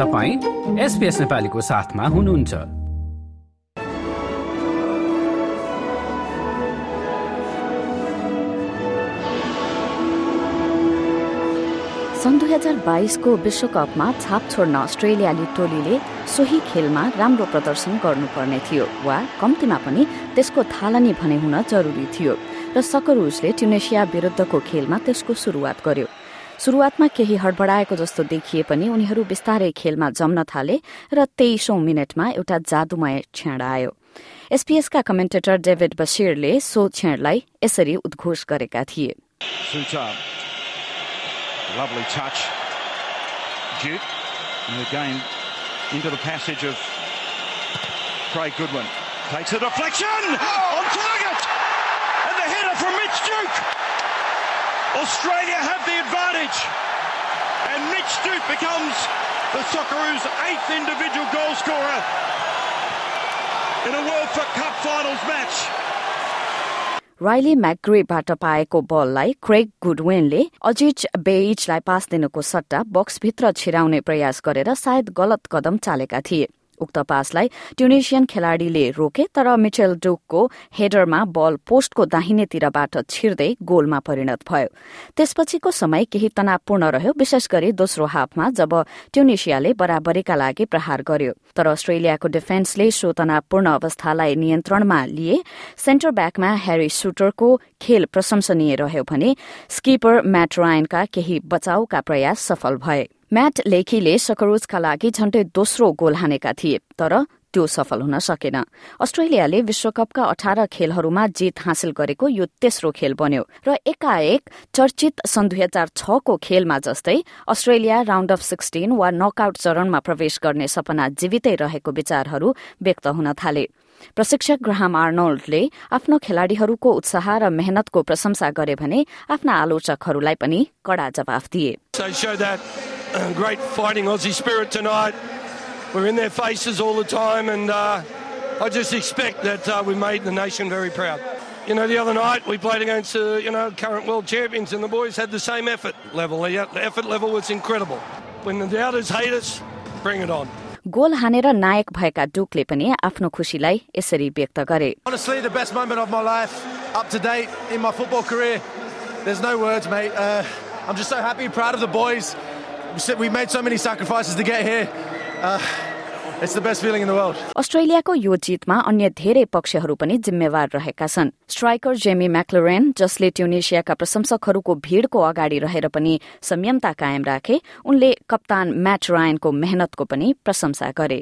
तपाईँ एसपिएस नेपालीको साथमा हुनुहुन्छ। सन् दुई हजार बाइसको विश्वकपमा छाप छोड्न अस्ट्रेलियाली टोलीले सोही खेलमा राम्रो प्रदर्शन गर्नुपर्ने थियो वा कम्तीमा पनि त्यसको थालनी भने हुन जरुरी थियो र सकरुजले ट्युनेसिया विरुद्धको खेलमा त्यसको शुरूआत गर्यो। शुरूआतमा केही हडबडाएको जस्तो देखिए पनि उनीहरू बिस्तारै खेलमा जम्न थाले र तेइसौं मिनटमा एउटा जादुमय क्षण आयो। एसपीएसका कमेन्टेटर डेभिड बसिरले सो क्षणलाई यसरी उद्घोष गरेका थिए। The the Craig Goodwin. Takes a deflection! On target! And the header from Mitch Duke! Australia have the advantage. And Mitch Duke becomes the Socceroos' eighth individual goal scorer in a World Cup Finals match. Riley म्याग्रेबाट पाएको बललाई Craig गुडवेनले अजिज बेइजलाई pass दिनुको सट्टा बक्सभित्र छिराउने प्रयास गरेर सायद गलत कदम चालेका थिए उक्त पासलाई ट्युनिसियन खेलाड़ीले रोके तर मिचेल डुकको हेडरमा बल पोस्टको दाहिनेतिरबाट छिर्दै गोलमा परिणत भयो। त्यसपछिको समय केही तनावपूर्ण रह्यो विशेष गरी दोस्रो हाफमा जब ट्युनिसियाले बराबरीका लागि प्रहार गर्यो। तर अस्ट्रेलियाको डिफेन्सले सो तनावपूर्ण अवस्थालाई नियन्त्रणमा लिए सेन्टर ब्याकमा ह्यारी सुटरको खेल प्रशंसनीय रह्यो भने स्किपर म्याट रायनका केही बचाउका प्रयास सफल भए। म्याट लेखीले सकरोजका लागि झण्डै दोस्रो गोल हानेका थिए तर त्यो सफल हुन सकेन। अस्ट्रेलियाले विश्वकपका अठार खेलहरूमा जित हासिल गरेको यो तेस्रो खेल बन्यो र एकाएक चर्चित सन् दुई हजार छको खेलमा जस्तै अस्ट्रेलिया राउण्ड अफ सिक्सटिन वा नकआउट चरणमा प्रवेश गर्ने सपना जीवितै रहेको विचारहरू व्यक्त हुन थाले। प्रशिक्षक ग्राहम आर्नोल्डले आफ्नो खेलाड़ीहरूको उत्साह र मेहनतको प्रशंसा गरे भने आफ्ना आलोचकहरूलाई पनि कड़ा जवाफ दिए great fighting Aussie spirit tonight. We're in their faces all the time, and uh, I just expect that uh, we made the nation very proud. You know, the other night we played against, uh, you know, current world champions, and the boys had the same effort level. The effort level was incredible. When the doubters hate us, bring it on. Goal हानेर नायक भएका डुकले पनि आफ्नो खुसीलाई यसरी व्यक्त गरे. Uh. Uh, अस्ट्रेलियाको यो जितमा अन्य धेरै पक्षहरू पनि जिम्मेवार रहेका छन् स्ट्राइकर जेमी म्याक्लोरेन जसले ट्युनेसियाका प्रशंसकहरूको भीड़को अगाडि रहेर पनि संयमता कायम राखे उनले कप्तान म्याट रायनको मेहनतको पनि प्रशंसा गरे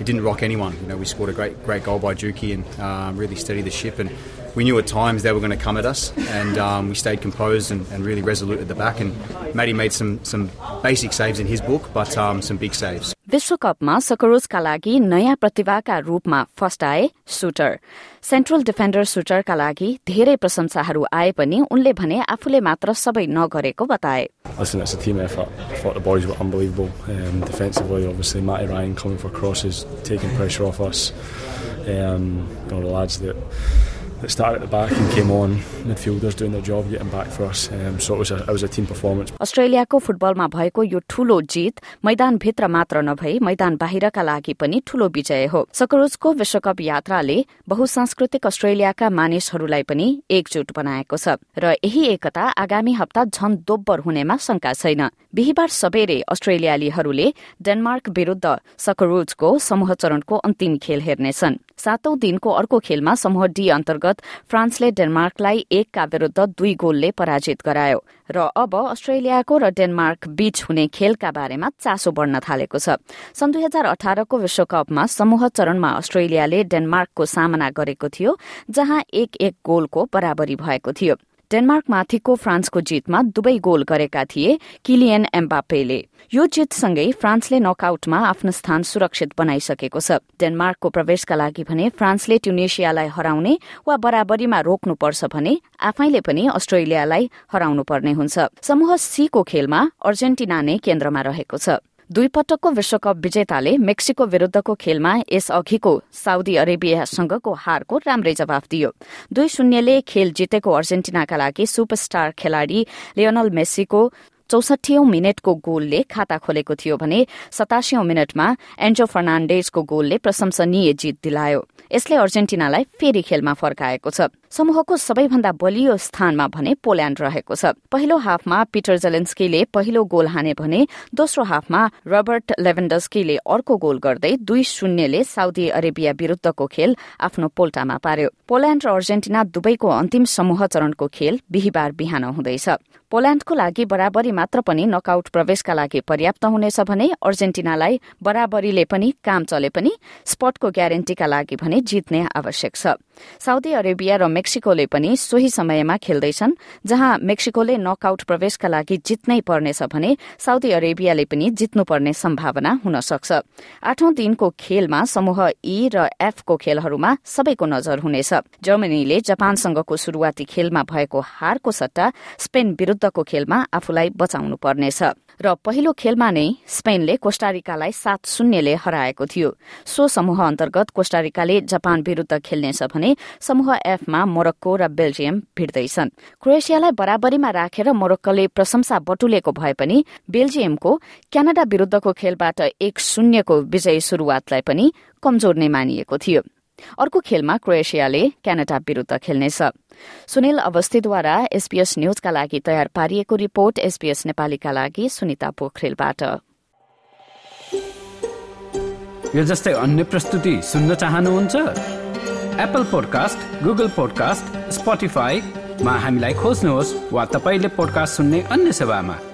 It didn't rock anyone. You know, we scored a great, great goal by Juki and um, really steadied the ship. And we knew at times they were going to come at us, and um, we stayed composed and, and, really resolute at the back. And Matty made some some basic saves in his book, but um, some big saves. विश्वकपमा सकरोजका लागि नयाँ प्रतिभाका रूपमा first आए sweater central defender सुटरका लागि धेरै प्रशंसाहरू आए पनि उनले भने आफूले मात्र सबै नगरेको बताए Listen, it's a team effort. I thought the boys were unbelievable. Um, defensively, obviously, Matty Ryan coming for crosses, taking pressure off us. Um, you know, the lads that that started at the back and came on midfielders doing their job getting back for us. Um, so it was a it was a team performance. अस्ट्रेलियाको फुटबलमा भएको यो ठूलो जित मैदानभित्र मात्र नभई मैदान बाहिरका लागि पनि ठूलो विजय हो सकरोजको विश्वकप यात्राले बहुसांस्कृतिक अस्ट्रेलियाका मानिसहरूलाई पनि एकजुट बनाएको छ र यही एकता आगामी हप्ता झन दोब्बर हुनेमा शंका छैन बिहिबार सबेरे अस्ट्रेलियालीहरूले डेनमार्क विरूद्ध सकरोजको समूह चरणको अन्तिम खेल हेर्नेछन् सातौं दिनको अर्को खेलमा समूह डी अन्तर्गत फ्रान्सले डेनमार्कलाई एकका विरूद्ध दुई गोलले पराजित गरायो र अब अस्ट्रेलियाको र डेनमार्क बीच हुने खेलका बारेमा चासो बढ़न थालेको छ। सन् दुई हजार अठारको विश्वकपमा समूह चरणमा अस्ट्रेलियाले डेनमार्कको सामना गरेको थियो जहाँ एक एक गोलको बराबरी भएको थियो। डेनमार्कमाथिको फ्रान्सको जितमा दुवै गोल गरेका थिए किलियन एम्बापेले यो जितसँगै फ्रान्सले नकआउटमा आफ्नो स्थान सुरक्षित बनाइसकेको छ। डेनमार्कको प्रवेशका लागि भने फ्रान्सले ट्युनेसियालाई हराउने वा बराबरीमा रोक्नुपर्छ भने आफैले पनि अस्ट्रेलियालाई हराउनु पर्ने हुन्छ। समूह सीको खेलमा अर्जेन्टिना नै केन्द्रमा रहेको छ। दुई पटकको विश्वकप विजेताले मेक्सिको विरूद्धको खेलमा यस अघिको साउदी अरेबियासँगको हारको राम्रै जवाफ दियो। दुई शून्यले खेल जितेको अर्जेन्टिनाका लागि सुपरस्टार खेलाड़ी लियोनल मेस्सीको चौसठीौं मिनटको गोलले खाता खोलेको थियो भने सतासीौं मिनटमा एन्जो फर्नाण्डेजको गोलले प्रशंसनीय जित दिलायो। यसले अर्जेन्टिनालाई फेरि खेलमा फर्काएको छ। समूहको सबैभन्दा बलियो स्थानमा भने पोल्याण्ड रहेको छ। पहिलो हाफमा पिटर जेलेन्स्कीले पहिलो गोल हाने भने दोस्रो हाफमा रबर्ट लेभेन्डस्कीले अर्को गोल गर्दै दुई शून्यले साउदी अरेबिया विरूद्धको खेल आफ्नो पोल्टामा पार्यो। पोल्याण्ड र अर्जेन्टिना दुवैको अन्तिम समूह चरणको खेल बिहिबार बिहान हुँदैछ। पोल्याण्डको लागि बराबरी मात्र पनि नकआउट प्रवेशका लागि पर्याप्त हुनेछ भने अर्जेन्टिनालाई बराबरीले पनि काम चले पनि स्पटको ग्यारेन्टीका लागि भने जित्ने आवश्यक छ। साउदी अरेबिया र मेक्सिकोले पनि सोही समयमा खेल्दैछन् जहाँ मेक्सिकोले नकआउट प्रवेशका लागि जित्नै पर्नेछ भने साउदी अरेबियाले पनि जित्नुपर्ने सम्भावना हुन सक्छ। आठौं दिनको खेलमा समूह ई र एफको खेलहरूमा सबैको नजर हुनेछ। जर्मनीले जापानसँगको शुरूआती खेलमा भएको हारको सट्टा स्पेन विरूद्धको खेलमा आफूलाई बचाउनु पर्नेछ। र पहिलो खेलमा नै स्पेनले कोष्टारिकालाई सात शून्यले हराएको थियो। सो समूह अन्तर्गत कोष्टारिकाले जापान विरूद्ध खेल्नेछ भने समूह एफमा मोरक्को र बेल्जियम भिड्दैछन्। क्रोएसियालाई बराबरीमा राखेर मोरक्कोले प्रशंसा बटुलेको भए पनि बेल्जियमको क्यानाडा विरूद्धको खेलबाट एक शून्यको विजयी शुरूआतलाई पनि कमजोर नै मानिएको थियो। अर्को खेलमा क्रोएसियाले क्यानाडा विरूद्ध खेल्नेछ। सुनिल अवस्थीद्वारा एसपीएस न्यूजका लागि तयार पारिएको रिपोर्ट एसपीएस नेपालीका लागि सुनिता पोखरेलबाट। यो जस्तै अन्य प्रस्तुति सुन्न चाहनुहुन्छ? एप्पल पोडकास्ट गुगल पोडकास्ट स्पोटिफाईमा हामीलाई खोज्नुहोस् वा तपाईँले पोडकास्ट सुन्ने अन्य सेवामा।